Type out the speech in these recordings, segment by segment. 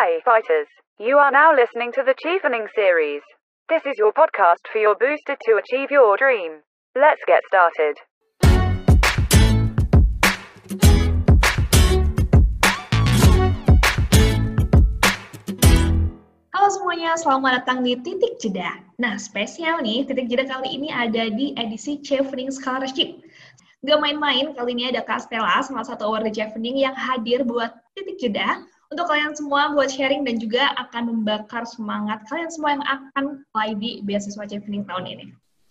Hi, fighters. You are now listening to the Chevening series. This is your podcast for your booster to achieve your dream. Let's get started. Halo semuanya, selamat datang di Titik Jeda. Nah, spesial nih, Titik Jeda kali ini ada di edisi Chevening Scholarship. Gak main-main, kali ini ada Kak salah satu award Chevening yang hadir buat Titik Jeda untuk kalian semua buat sharing dan juga akan membakar semangat kalian semua yang akan apply di beasiswa Chevening tahun ini.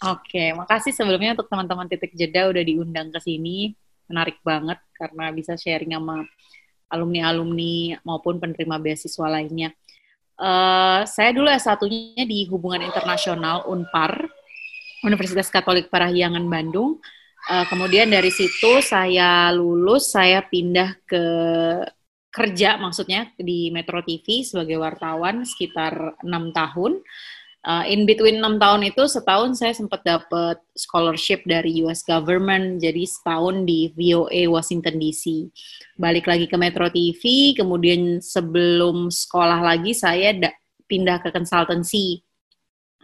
Oke, makasih sebelumnya untuk teman-teman titik jeda udah diundang ke sini. Menarik banget karena bisa sharing sama alumni-alumni maupun penerima beasiswa lainnya. Uh, saya dulu S1-nya di Hubungan Internasional UNPAR, Universitas Katolik Parahyangan Bandung. Uh, kemudian dari situ saya lulus, saya pindah ke kerja maksudnya di Metro TV sebagai wartawan sekitar enam tahun. Uh, in between enam tahun itu setahun saya sempat dapat scholarship dari US government jadi setahun di VOA Washington DC balik lagi ke Metro TV kemudian sebelum sekolah lagi saya pindah ke consultancy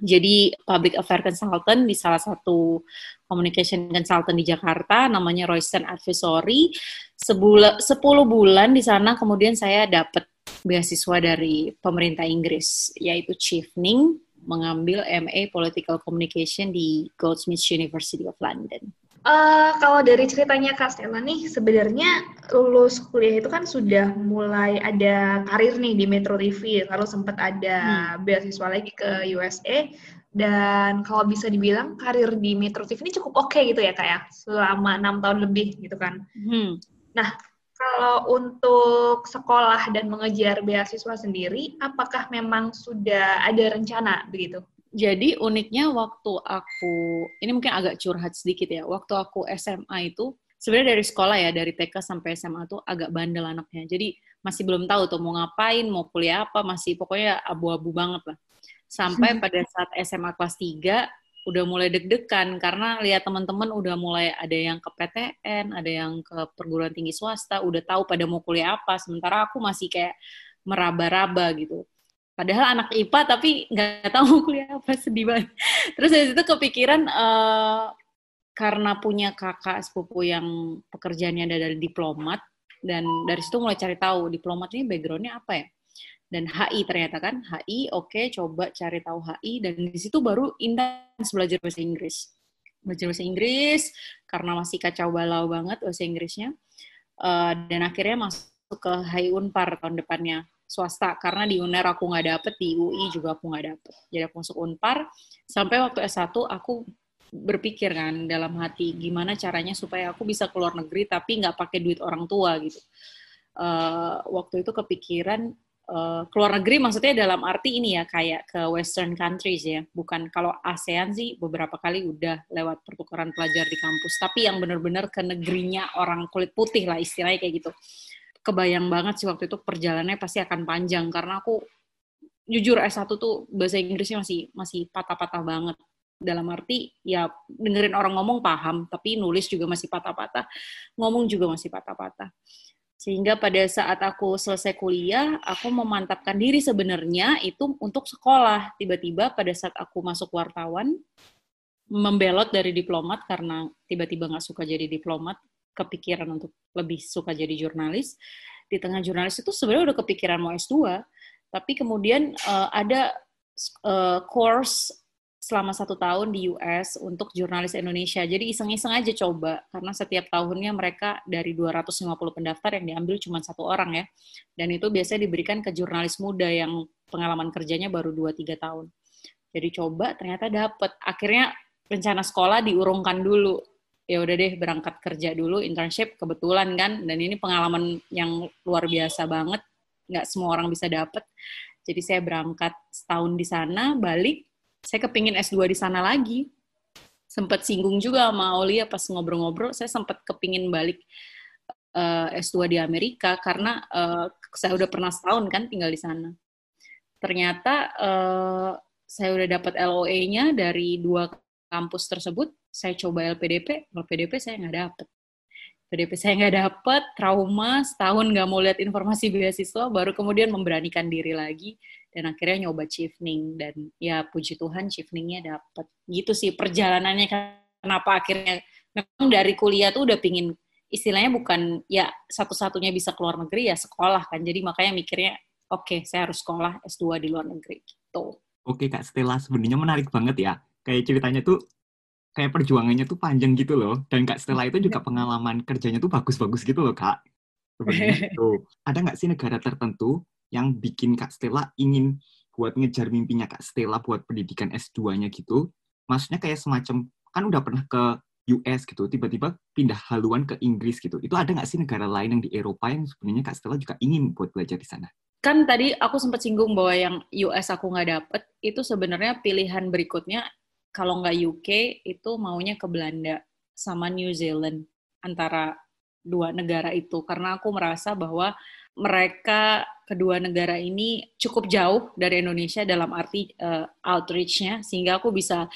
jadi public affair consultant di salah satu communication consultant di Jakarta namanya Royston Advisory sebulan 10 bulan di sana kemudian saya dapat beasiswa dari pemerintah Inggris yaitu Chevening mengambil MA Political Communication di Goldsmiths University of London. Uh, kalau dari ceritanya Kak Stella nih, sebenarnya lulus kuliah itu kan sudah mulai ada karir nih di Metro TV, lalu sempat ada hmm. beasiswa lagi ke USA, dan kalau bisa dibilang karir di Metro TV ini cukup oke okay gitu ya Kak ya, selama enam tahun lebih gitu kan. Hmm. Nah, kalau untuk sekolah dan mengejar beasiswa sendiri, apakah memang sudah ada rencana begitu? Jadi uniknya waktu aku, ini mungkin agak curhat sedikit ya, waktu aku SMA itu, sebenarnya dari sekolah ya, dari TK sampai SMA tuh agak bandel anaknya. Jadi masih belum tahu tuh mau ngapain, mau kuliah apa, masih pokoknya abu-abu banget lah. Sampai pada saat SMA kelas 3, udah mulai deg-degan karena lihat teman-teman udah mulai ada yang ke PTN, ada yang ke perguruan tinggi swasta, udah tahu pada mau kuliah apa, sementara aku masih kayak meraba-raba gitu. Padahal anak IPA tapi nggak tahu kuliah apa, sedih banget. Terus dari situ kepikiran uh, karena punya kakak sepupu yang pekerjaannya ada dari diplomat, dan dari situ mulai cari tahu diplomat ini backgroundnya apa ya. Dan HI ternyata kan HI oke okay, coba cari tahu HI dan di situ baru intens belajar bahasa Inggris. Belajar bahasa Inggris karena masih kacau balau banget bahasa Inggrisnya uh, dan akhirnya masuk ke HI Unpar tahun depannya swasta. Karena di UNER aku nggak dapet di UI juga aku nggak dapet. Jadi aku masuk Unpar. Sampai waktu S1 aku berpikir kan dalam hati gimana caranya supaya aku bisa keluar negeri tapi nggak pakai duit orang tua gitu. Uh, waktu itu kepikiran Uh, keluar negeri maksudnya dalam arti ini ya kayak ke Western countries ya, bukan kalau ASEAN sih beberapa kali udah lewat pertukaran pelajar di kampus, tapi yang benar-benar ke negerinya orang kulit putih lah istilahnya kayak gitu. Kebayang banget sih waktu itu perjalanannya pasti akan panjang karena aku jujur S1 tuh bahasa Inggrisnya masih masih patah-patah banget. Dalam arti ya dengerin orang ngomong paham, tapi nulis juga masih patah-patah, ngomong juga masih patah-patah sehingga pada saat aku selesai kuliah, aku memantapkan diri sebenarnya itu untuk sekolah. Tiba-tiba pada saat aku masuk wartawan, membelot dari diplomat karena tiba-tiba nggak suka jadi diplomat, kepikiran untuk lebih suka jadi jurnalis. Di tengah jurnalis itu sebenarnya udah kepikiran mau S2, tapi kemudian uh, ada uh, course selama satu tahun di US untuk jurnalis Indonesia. Jadi iseng-iseng aja coba, karena setiap tahunnya mereka dari 250 pendaftar yang diambil cuma satu orang ya. Dan itu biasanya diberikan ke jurnalis muda yang pengalaman kerjanya baru 2-3 tahun. Jadi coba, ternyata dapet. Akhirnya rencana sekolah diurungkan dulu. Ya udah deh berangkat kerja dulu, internship kebetulan kan. Dan ini pengalaman yang luar biasa banget. Nggak semua orang bisa dapet. Jadi saya berangkat setahun di sana, balik, saya kepingin S2 di sana lagi. Sempat singgung juga sama Aulia pas ngobrol-ngobrol, saya sempat kepingin balik eh, S2 di Amerika karena uh, saya udah pernah setahun kan tinggal di sana. Ternyata uh, saya udah dapat LOA-nya dari dua kampus tersebut, saya coba LPDP, LPDP saya nggak dapet. PDP saya nggak dapet, trauma, setahun nggak mau lihat informasi beasiswa, baru kemudian memberanikan diri lagi, dan akhirnya nyoba chevening, dan ya puji Tuhan cheveningnya dapet. Gitu sih perjalanannya, kenapa akhirnya, memang dari kuliah tuh udah pingin, istilahnya bukan ya satu-satunya bisa keluar negeri ya sekolah kan, jadi makanya mikirnya, oke okay, saya harus sekolah S2 di luar negeri, gitu. Oke Kak Stella, sebenarnya menarik banget ya. Kayak ceritanya tuh kayak perjuangannya tuh panjang gitu loh. Dan Kak Stella itu juga pengalaman kerjanya tuh bagus-bagus gitu loh Kak. Tuh. Ada nggak sih negara tertentu yang bikin Kak Stella ingin buat ngejar mimpinya Kak Stella buat pendidikan S2-nya gitu? Maksudnya kayak semacam, kan udah pernah ke US gitu, tiba-tiba pindah haluan ke Inggris gitu. Itu ada nggak sih negara lain yang di Eropa yang sebenarnya Kak Stella juga ingin buat belajar di sana? kan tadi aku sempat singgung bahwa yang US aku nggak dapet itu sebenarnya pilihan berikutnya kalau nggak UK itu maunya ke Belanda sama New Zealand antara dua negara itu. Karena aku merasa bahwa mereka kedua negara ini cukup jauh dari Indonesia dalam arti uh, outreach-nya sehingga aku bisa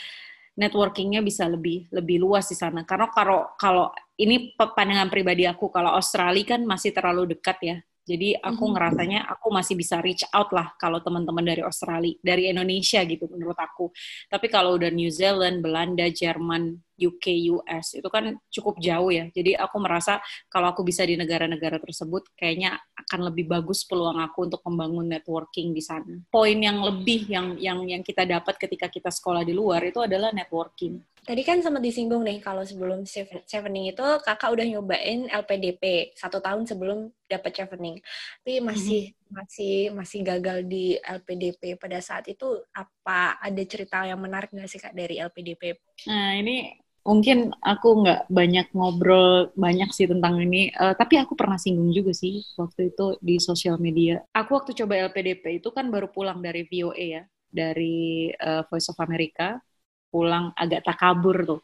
networkingnya bisa lebih lebih luas di sana. Karena kalau kalau ini pandangan pribadi aku kalau Australia kan masih terlalu dekat ya jadi aku mhm. ngerasanya aku masih bisa reach out lah kalau teman-teman dari Australia, dari Indonesia gitu menurut aku. Tapi kalau udah New Zealand, Belanda, Jerman, UK, US itu kan cukup jauh ya. Jadi aku merasa kalau aku bisa di negara-negara tersebut kayaknya akan lebih bagus peluang aku untuk membangun networking di sana. Poin yang lebih yang yang yang kita dapat ketika kita sekolah di luar itu adalah networking. Tadi kan sempat disinggung nih kalau sebelum chevening itu kakak udah nyobain LPDP satu tahun sebelum dapat chevening, tapi masih mm-hmm. masih masih gagal di LPDP pada saat itu apa ada cerita yang menarik nggak sih kak dari LPDP? Nah ini mungkin aku nggak banyak ngobrol banyak sih tentang ini, uh, tapi aku pernah singgung juga sih waktu itu di sosial media. Aku waktu coba LPDP itu kan baru pulang dari VOA ya, dari uh, Voice of America, pulang agak tak kabur tuh.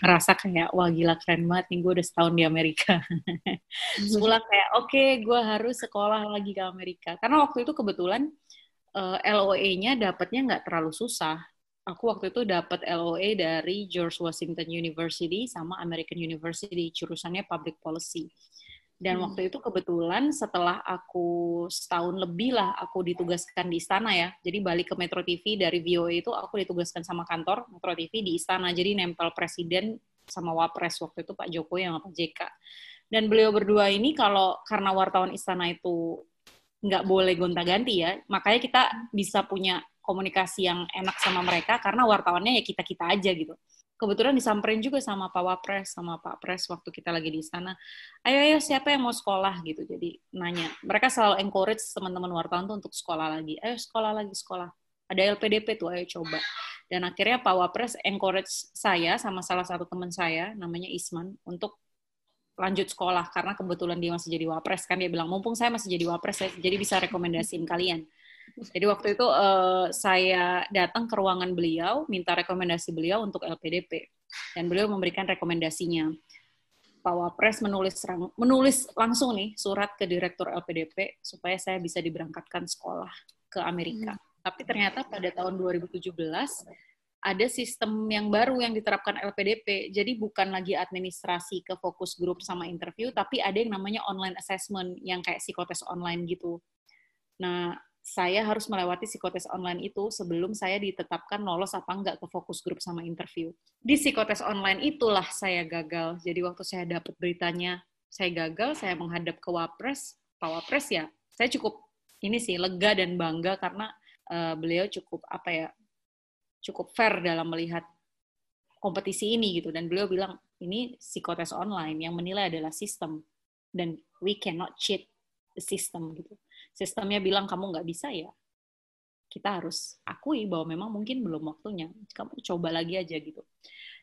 Ngerasa kayak, wah gila keren banget nih, gue udah setahun di Amerika. pulang kayak, oke okay, gue harus sekolah lagi ke Amerika. Karena waktu itu kebetulan uh, eh, LOE-nya dapatnya nggak terlalu susah aku waktu itu dapat LOA dari George Washington University sama American University jurusannya Public Policy. Dan hmm. waktu itu kebetulan setelah aku setahun lebih lah aku ditugaskan di istana ya. Jadi balik ke Metro TV dari VOA itu aku ditugaskan sama kantor Metro TV di istana. Jadi nempel presiden sama wapres waktu itu Pak Jokowi sama Pak JK. Dan beliau berdua ini kalau karena wartawan istana itu nggak boleh gonta-ganti ya, makanya kita bisa punya komunikasi yang enak sama mereka karena wartawannya ya kita kita aja gitu kebetulan disamperin juga sama Pak Wapres sama Pak Pres waktu kita lagi di sana. Ayo ayo siapa yang mau sekolah gitu. Jadi nanya. Mereka selalu encourage teman-teman wartawan tuh untuk sekolah lagi. Ayo sekolah lagi sekolah. Ada LPDP tuh ayo coba. Dan akhirnya Pak Wapres encourage saya sama salah satu teman saya namanya Isman untuk lanjut sekolah karena kebetulan dia masih jadi Wapres kan dia bilang mumpung saya masih jadi Wapres saya jadi bisa rekomendasiin kalian. Jadi waktu itu uh, saya datang ke ruangan beliau, minta rekomendasi beliau untuk LPDP, dan beliau memberikan rekomendasinya. Pak Wapres menulis menulis langsung nih surat ke direktur LPDP supaya saya bisa diberangkatkan sekolah ke Amerika. Hmm. Tapi ternyata pada tahun 2017 ada sistem yang baru yang diterapkan LPDP. Jadi bukan lagi administrasi ke fokus grup sama interview, tapi ada yang namanya online assessment yang kayak psikotes online gitu. Nah, saya harus melewati psikotes online itu sebelum saya ditetapkan lolos apa enggak ke fokus grup sama interview. Di psikotes online itulah saya gagal. Jadi waktu saya dapat beritanya saya gagal, saya menghadap ke Wapres, Pak Wapres ya, saya cukup ini sih lega dan bangga karena uh, beliau cukup apa ya, cukup fair dalam melihat kompetisi ini gitu dan beliau bilang ini psikotes online yang menilai adalah sistem dan we cannot cheat the system gitu sistemnya bilang kamu nggak bisa ya kita harus akui bahwa memang mungkin belum waktunya kamu coba lagi aja gitu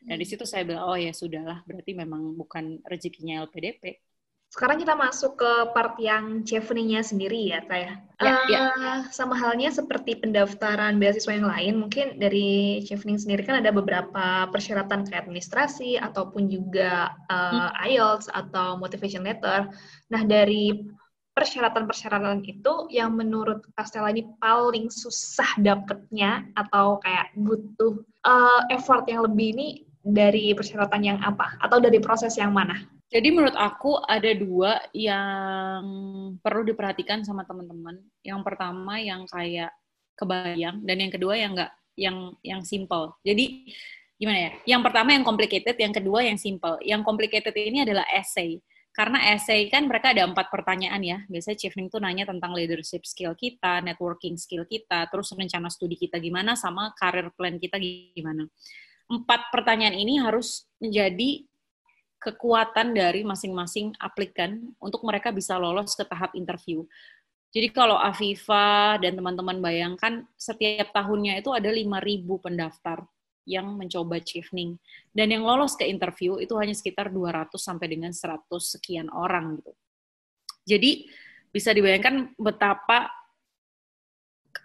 dan di hmm. situ saya bilang oh ya sudahlah berarti memang bukan rezekinya LPDP sekarang kita masuk ke part yang chevening sendiri ya, Kak ya. Ya, uh, ya. Sama halnya seperti pendaftaran beasiswa yang lain, mungkin dari chevening sendiri kan ada beberapa persyaratan kayak administrasi ataupun juga uh. IELTS atau motivation letter. Nah, dari persyaratan-persyaratan itu yang menurut Castella ini paling susah dapetnya atau kayak butuh uh, effort yang lebih ini dari persyaratan yang apa atau dari proses yang mana? Jadi menurut aku ada dua yang perlu diperhatikan sama teman-teman. Yang pertama yang kayak kebayang dan yang kedua yang enggak yang yang simple. Jadi gimana ya? Yang pertama yang complicated, yang kedua yang simple. Yang complicated ini adalah essay. Karena essay kan mereka ada empat pertanyaan ya. Biasanya Chiefning tuh nanya tentang leadership skill kita, networking skill kita, terus rencana studi kita gimana, sama career plan kita gimana. Empat pertanyaan ini harus menjadi kekuatan dari masing-masing aplikan untuk mereka bisa lolos ke tahap interview. Jadi kalau Afifa dan teman-teman bayangkan setiap tahunnya itu ada 5.000 pendaftar yang mencoba chevening. Dan yang lolos ke interview itu hanya sekitar 200 sampai dengan 100 sekian orang gitu. Jadi bisa dibayangkan betapa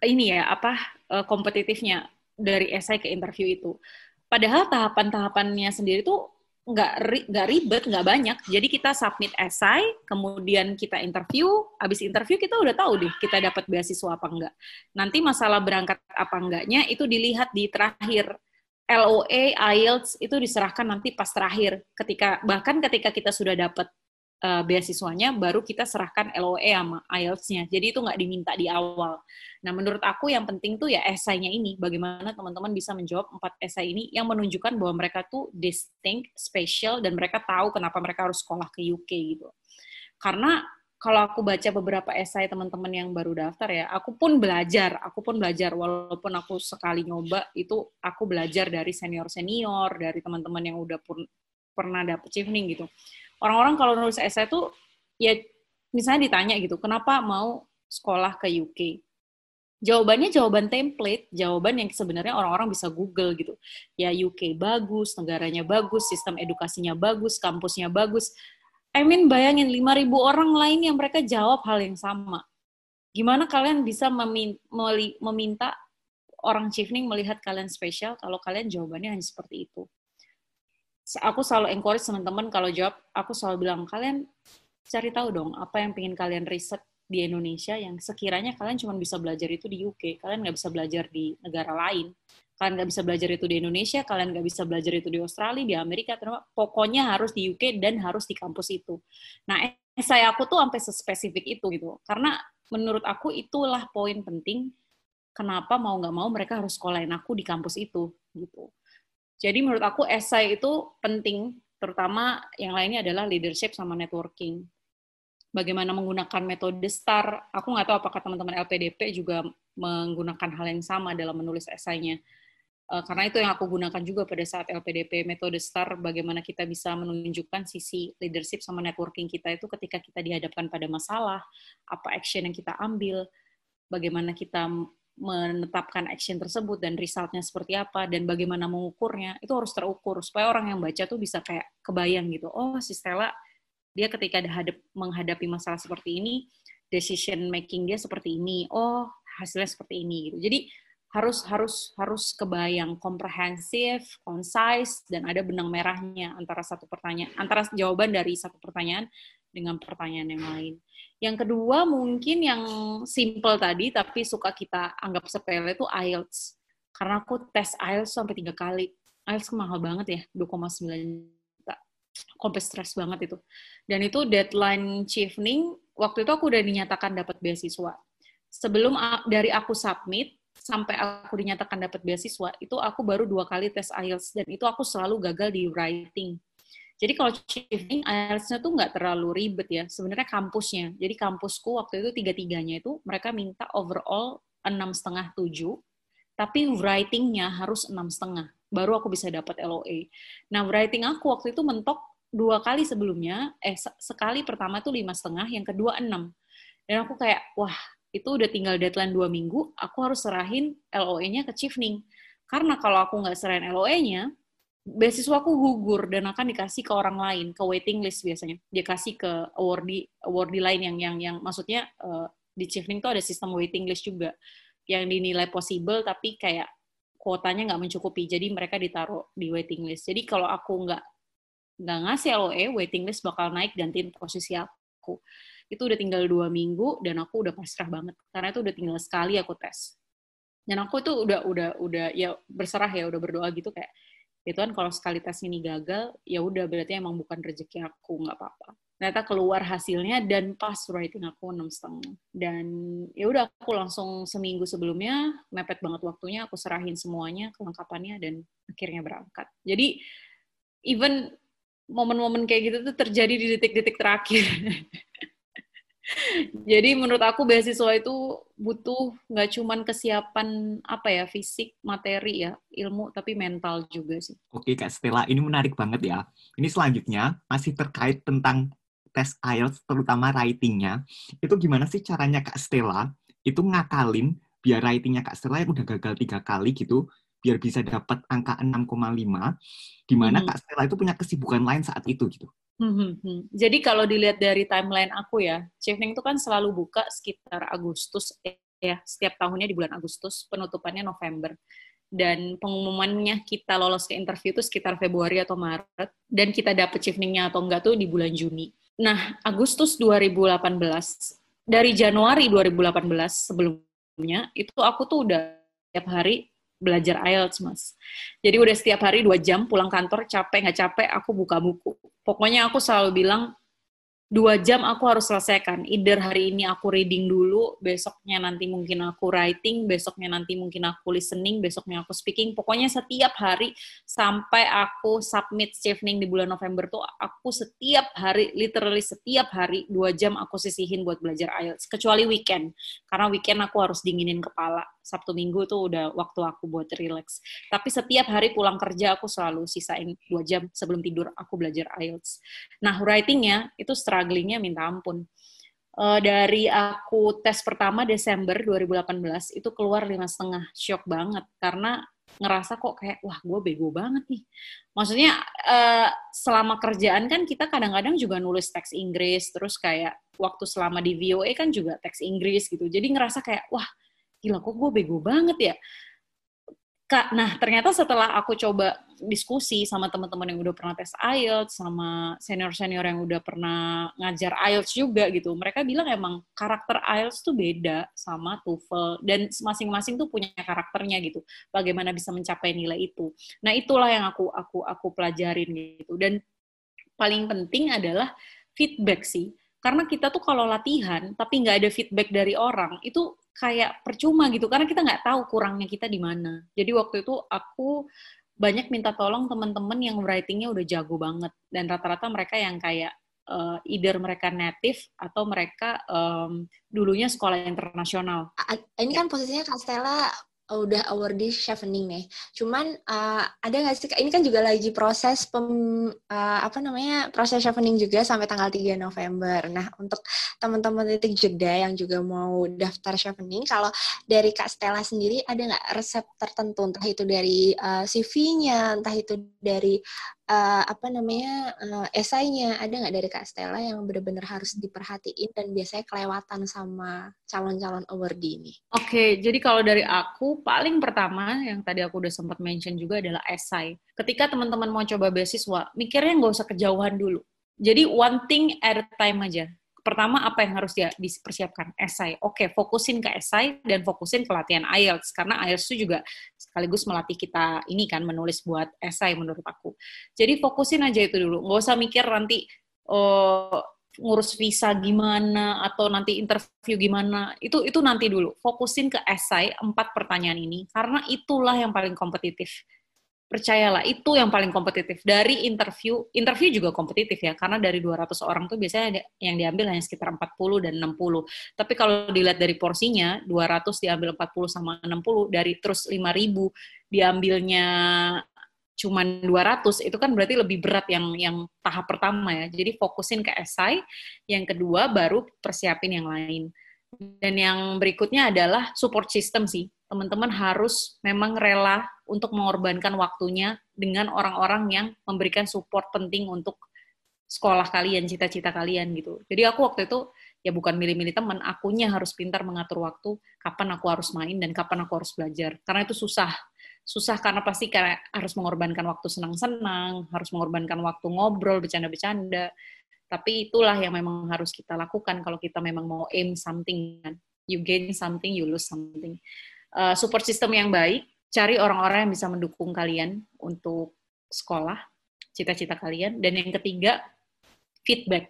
ini ya apa eh, kompetitifnya dari esai ke interview itu. Padahal tahapan-tahapannya sendiri tuh nggak nggak ribet, nggak banyak. Jadi kita submit esai, kemudian kita interview, habis interview kita udah tahu deh kita dapat beasiswa apa enggak. Nanti masalah berangkat apa enggaknya itu dilihat di terakhir LOA, IELTS itu diserahkan nanti pas terakhir. Ketika bahkan ketika kita sudah dapat uh, beasiswanya, baru kita serahkan LOA sama IELTS-nya. Jadi itu nggak diminta di awal. Nah, menurut aku yang penting tuh ya esainya ini. Bagaimana teman-teman bisa menjawab empat esai ini yang menunjukkan bahwa mereka tuh distinct, special, dan mereka tahu kenapa mereka harus sekolah ke UK gitu. Karena kalau aku baca beberapa esai teman-teman yang baru daftar ya, aku pun belajar, aku pun belajar walaupun aku sekali nyoba itu aku belajar dari senior-senior, dari teman-teman yang udah pun pernah dapet chevening gitu. Orang-orang kalau nulis esai tuh ya misalnya ditanya gitu, kenapa mau sekolah ke UK? Jawabannya jawaban template, jawaban yang sebenarnya orang-orang bisa Google gitu. Ya UK bagus, negaranya bagus, sistem edukasinya bagus, kampusnya bagus I mean bayangin 5.000 orang lain yang mereka jawab hal yang sama. Gimana kalian bisa meminta orang chevening melihat kalian spesial kalau kalian jawabannya hanya seperti itu? Aku selalu encourage teman-teman kalau jawab, aku selalu bilang, kalian cari tahu dong apa yang pengen kalian riset di Indonesia yang sekiranya kalian cuma bisa belajar itu di UK, kalian nggak bisa belajar di negara lain kalian nggak bisa belajar itu di Indonesia, kalian nggak bisa belajar itu di Australia, di Amerika, terus pokoknya harus di UK dan harus di kampus itu. Nah, saya aku tuh sampai sespesifik itu gitu, karena menurut aku itulah poin penting kenapa mau nggak mau mereka harus sekolahin aku di kampus itu gitu. Jadi menurut aku esai itu penting, terutama yang lainnya adalah leadership sama networking. Bagaimana menggunakan metode STAR, aku nggak tahu apakah teman-teman LPDP juga menggunakan hal yang sama dalam menulis esainya. Eh, karena itu yang aku gunakan juga pada saat LPDP metode STAR bagaimana kita bisa menunjukkan sisi leadership sama networking kita itu ketika kita dihadapkan pada masalah apa action yang kita ambil bagaimana kita menetapkan action tersebut dan resultnya seperti apa dan bagaimana mengukurnya itu harus terukur supaya orang yang baca tuh bisa kayak kebayang gitu oh si Stella dia ketika hadap, menghadapi masalah seperti ini decision making dia seperti ini oh hasilnya seperti ini gitu jadi harus harus harus kebayang komprehensif, concise dan ada benang merahnya antara satu pertanyaan antara jawaban dari satu pertanyaan dengan pertanyaan yang lain. Yang kedua mungkin yang simple tadi tapi suka kita anggap sepele itu IELTS. Karena aku tes IELTS sampai tiga kali. IELTS mahal banget ya, 2,9 Kompe stres banget itu. Dan itu deadline chevening, waktu itu aku udah dinyatakan dapat beasiswa. Sebelum dari aku submit, sampai aku dinyatakan dapat beasiswa itu aku baru dua kali tes IELTS dan itu aku selalu gagal di writing. Jadi kalau chevening IELTS-nya tuh nggak terlalu ribet ya. Sebenarnya kampusnya. Jadi kampusku waktu itu tiga-tiganya itu mereka minta overall enam setengah tujuh, tapi writing-nya harus enam setengah. Baru aku bisa dapat LOA. Nah writing aku waktu itu mentok dua kali sebelumnya, eh sekali pertama tuh lima setengah, yang kedua enam. Dan aku kayak, wah itu udah tinggal deadline dua minggu, aku harus serahin LOE-nya ke Chevening. Karena kalau aku nggak serahin LOE-nya, beasiswa aku gugur dan akan dikasih ke orang lain, ke waiting list biasanya. Dia kasih ke awardee, awardee lain yang yang yang maksudnya uh, di Chevening tuh ada sistem waiting list juga yang dinilai possible tapi kayak kuotanya nggak mencukupi, jadi mereka ditaruh di waiting list. Jadi kalau aku nggak nggak ngasih LOE, waiting list bakal naik gantiin posisi aku. Itu udah tinggal dua minggu dan aku udah pasrah banget karena itu udah tinggal sekali aku tes. Dan aku itu udah udah udah ya berserah ya udah berdoa gitu kayak itu kan kalau sekali tes ini gagal ya udah berarti emang bukan rezeki aku nggak apa-apa ternyata keluar hasilnya dan pas writing aku enam setengah dan ya udah aku langsung seminggu sebelumnya mepet banget waktunya aku serahin semuanya kelengkapannya dan akhirnya berangkat jadi even momen-momen kayak gitu tuh terjadi di detik-detik terakhir Jadi menurut aku beasiswa itu butuh nggak cuman kesiapan apa ya fisik, materi ya, ilmu, tapi mental juga sih. Oke Kak Stella, ini menarik banget ya. Ini selanjutnya masih terkait tentang tes IELTS, terutama writing-nya. Itu gimana sih caranya Kak Stella itu ngakalin biar writing-nya Kak Stella yang udah gagal tiga kali gitu, biar bisa dapat angka 6,5, di mana hmm. Kak Stella itu punya kesibukan lain saat itu gitu. Hmm, hmm. Jadi kalau dilihat dari timeline aku ya, Chevening itu kan selalu buka sekitar Agustus ya, setiap tahunnya di bulan Agustus, penutupannya November. Dan pengumumannya kita lolos ke interview itu sekitar Februari atau Maret, dan kita dapet Cheveningnya atau enggak tuh di bulan Juni. Nah, Agustus 2018, dari Januari 2018 sebelumnya, itu aku tuh udah tiap hari belajar IELTS, Mas. Jadi udah setiap hari dua jam pulang kantor, capek nggak capek, aku buka buku pokoknya aku selalu bilang dua jam aku harus selesaikan. Either hari ini aku reading dulu, besoknya nanti mungkin aku writing, besoknya nanti mungkin aku listening, besoknya aku speaking. Pokoknya setiap hari sampai aku submit chevening di bulan November tuh aku setiap hari, literally setiap hari dua jam aku sisihin buat belajar IELTS. Kecuali weekend, karena weekend aku harus dinginin kepala. Sabtu Minggu tuh udah waktu aku buat relax. Tapi setiap hari pulang kerja aku selalu sisain dua jam sebelum tidur aku belajar IELTS. Nah, writingnya itu strugglingnya minta ampun. Uh, dari aku tes pertama Desember 2018 itu keluar lima setengah shock banget karena ngerasa kok kayak wah gue bego banget nih maksudnya uh, selama kerjaan kan kita kadang-kadang juga nulis teks Inggris terus kayak waktu selama di VOA kan juga teks Inggris gitu jadi ngerasa kayak wah gila kok gue bego banget ya Kak, nah ternyata setelah aku coba diskusi sama teman-teman yang udah pernah tes IELTS, sama senior-senior yang udah pernah ngajar IELTS juga gitu, mereka bilang emang karakter IELTS tuh beda sama TOEFL dan masing-masing tuh punya karakternya gitu. Bagaimana bisa mencapai nilai itu. Nah itulah yang aku aku aku pelajarin gitu. Dan paling penting adalah feedback sih. Karena kita tuh kalau latihan tapi nggak ada feedback dari orang itu kayak percuma gitu karena kita nggak tahu kurangnya kita di mana. Jadi waktu itu aku banyak minta tolong teman-teman yang writingnya udah jago banget dan rata-rata mereka yang kayak uh, either mereka native atau mereka um, dulunya sekolah internasional. Ini kan posisinya Kak Stella udah awardee chevening nih. Cuman uh, ada nggak sih ini kan juga lagi proses pem uh, apa namanya proses chevening juga sampai tanggal 3 November. Nah, untuk teman-teman titik jeda yang juga mau daftar chevening kalau dari Kak Stella sendiri ada nggak resep tertentu entah itu dari uh, CV-nya, entah itu dari uh, apa namanya uh, esainya ada nggak dari Kak Stella yang benar-benar harus diperhatiin dan biasanya kelewatan sama calon-calon awardee ini? Oke, okay, jadi kalau dari aku paling pertama yang tadi aku udah sempat mention juga adalah esai. Ketika teman-teman mau coba beasiswa, mikirnya nggak usah kejauhan dulu. Jadi one thing at a time aja pertama apa yang harus dia dipersiapkan? Esai. Oke, fokusin ke esai dan fokusin ke latihan IELTS karena IELTS itu juga sekaligus melatih kita ini kan menulis buat esai menurut aku. Jadi fokusin aja itu dulu. Nggak usah mikir nanti oh, ngurus visa gimana atau nanti interview gimana. Itu itu nanti dulu. Fokusin ke esai empat pertanyaan ini karena itulah yang paling kompetitif percayalah itu yang paling kompetitif. Dari interview interview juga kompetitif ya karena dari 200 orang tuh biasanya yang diambil hanya sekitar 40 dan 60 tapi kalau dilihat dari porsinya 200 diambil 40 sama 60 dari terus 5000 diambilnya cuman 200 itu kan berarti lebih berat yang yang tahap pertama ya. Jadi fokusin ke esai yang kedua baru persiapin yang lain. Dan yang berikutnya adalah support system sih teman-teman harus memang rela untuk mengorbankan waktunya dengan orang-orang yang memberikan support penting untuk sekolah kalian, cita-cita kalian gitu. Jadi aku waktu itu ya bukan milih-milih teman, akunya harus pintar mengatur waktu, kapan aku harus main dan kapan aku harus belajar. Karena itu susah. Susah karena pasti kayak harus mengorbankan waktu senang-senang, harus mengorbankan waktu ngobrol, bercanda-bercanda. Tapi itulah yang memang harus kita lakukan kalau kita memang mau aim something. Kan. You gain something, you lose something. Uh, support system yang baik, cari orang-orang yang bisa mendukung kalian untuk sekolah, cita-cita kalian. Dan yang ketiga, feedback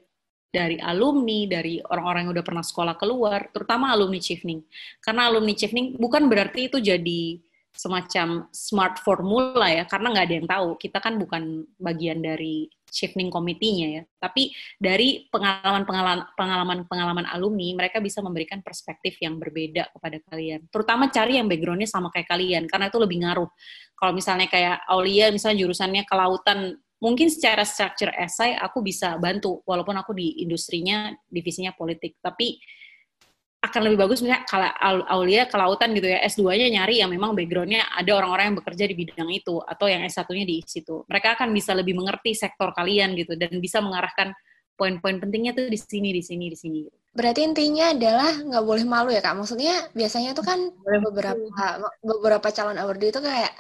dari alumni, dari orang-orang yang udah pernah sekolah keluar, terutama alumni Chevening. Karena alumni Chevening bukan berarti itu jadi semacam smart formula ya, karena nggak ada yang tahu. Kita kan bukan bagian dari shifting committee-nya ya. Tapi dari pengalaman-pengalaman pengalaman alumni, mereka bisa memberikan perspektif yang berbeda kepada kalian. Terutama cari yang background-nya sama kayak kalian, karena itu lebih ngaruh. Kalau misalnya kayak Aulia, misalnya jurusannya kelautan, mungkin secara structure esai aku bisa bantu walaupun aku di industrinya divisinya politik tapi akan lebih bagus misalnya kalau Aulia kelautan gitu ya S2-nya nyari yang memang background-nya ada orang-orang yang bekerja di bidang itu atau yang S1-nya di situ. Mereka akan bisa lebih mengerti sektor kalian gitu dan bisa mengarahkan poin-poin pentingnya tuh di sini, di sini, di sini. Berarti intinya adalah nggak boleh malu ya kak. Maksudnya biasanya tuh kan beberapa beberapa calon awardee itu kayak,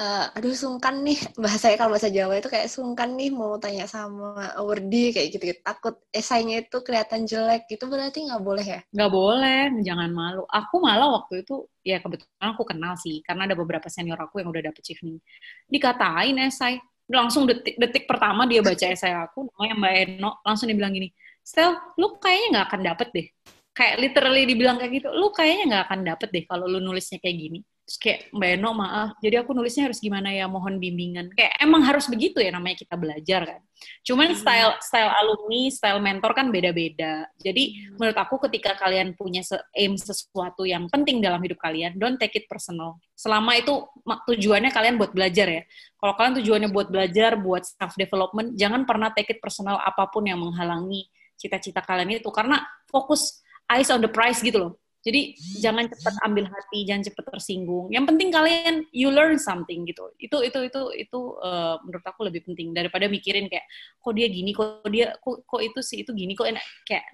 uh, aduh sungkan nih bahasanya kalau bahasa Jawa itu kayak sungkan nih mau tanya sama awardee kayak gitu, gitu. Takut esainya itu kelihatan jelek gitu. Berarti nggak boleh ya? Nggak boleh, jangan malu. Aku malah waktu itu ya kebetulan aku kenal sih karena ada beberapa senior aku yang udah dapet chief nih. Dikatain esai langsung detik detik pertama dia baca esai aku namanya Mbak Eno langsung dibilang gini Stel lu kayaknya nggak akan dapet deh. Kayak literally dibilang kayak gitu lu kayaknya nggak akan dapet deh kalau lu nulisnya kayak gini. Terus kayak Mbak Eno maaf. Jadi aku nulisnya harus gimana ya? Mohon bimbingan. Kayak emang harus begitu ya namanya kita belajar kan. Cuman hmm. style style alumni style mentor kan beda-beda. Jadi hmm. menurut aku ketika kalian punya aim sesuatu yang penting dalam hidup kalian don't take it personal. Selama itu tujuannya kalian buat belajar ya. Kalau kalian tujuannya buat belajar buat self development jangan pernah take it personal apa pun yang menghalangi cita-cita kalian itu karena fokus eyes on the prize gitu loh jadi jangan cepat ambil hati, jangan cepat tersinggung. Yang penting kalian you learn something gitu. Itu itu itu itu uh, menurut aku lebih penting daripada mikirin kayak kok dia gini, kok dia kok, kok itu sih itu gini, kok enak kayak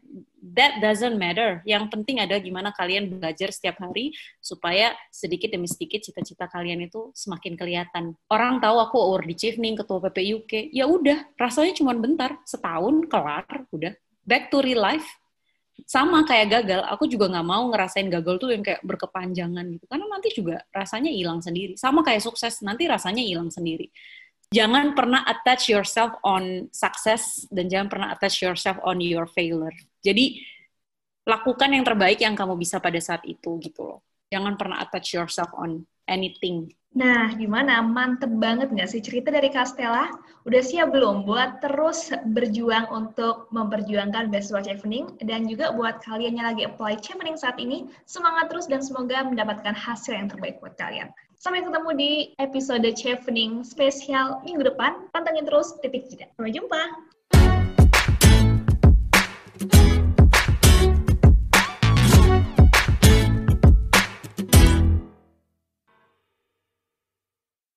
that doesn't matter. Yang penting ada gimana kalian belajar setiap hari supaya sedikit demi sedikit cita-cita kalian itu semakin kelihatan. Orang tahu aku award nih ketua PPUK, ya udah, rasanya cuma bentar, setahun kelar, udah back to real life sama kayak gagal, aku juga nggak mau ngerasain gagal tuh yang kayak berkepanjangan gitu. Karena nanti juga rasanya hilang sendiri. Sama kayak sukses, nanti rasanya hilang sendiri. Jangan pernah attach yourself on success dan jangan pernah attach yourself on your failure. Jadi lakukan yang terbaik yang kamu bisa pada saat itu gitu loh. Jangan pernah attach yourself on anything Nah, gimana? Mantep banget nggak sih cerita dari Castella? Udah siap belum buat terus berjuang untuk memperjuangkan beasiswa chevening dan juga buat kalian yang lagi apply chevening saat ini, semangat terus dan semoga mendapatkan hasil yang terbaik buat kalian. Sampai ketemu di episode chevening spesial minggu depan. Pantengin terus titik jeda. Sampai jumpa!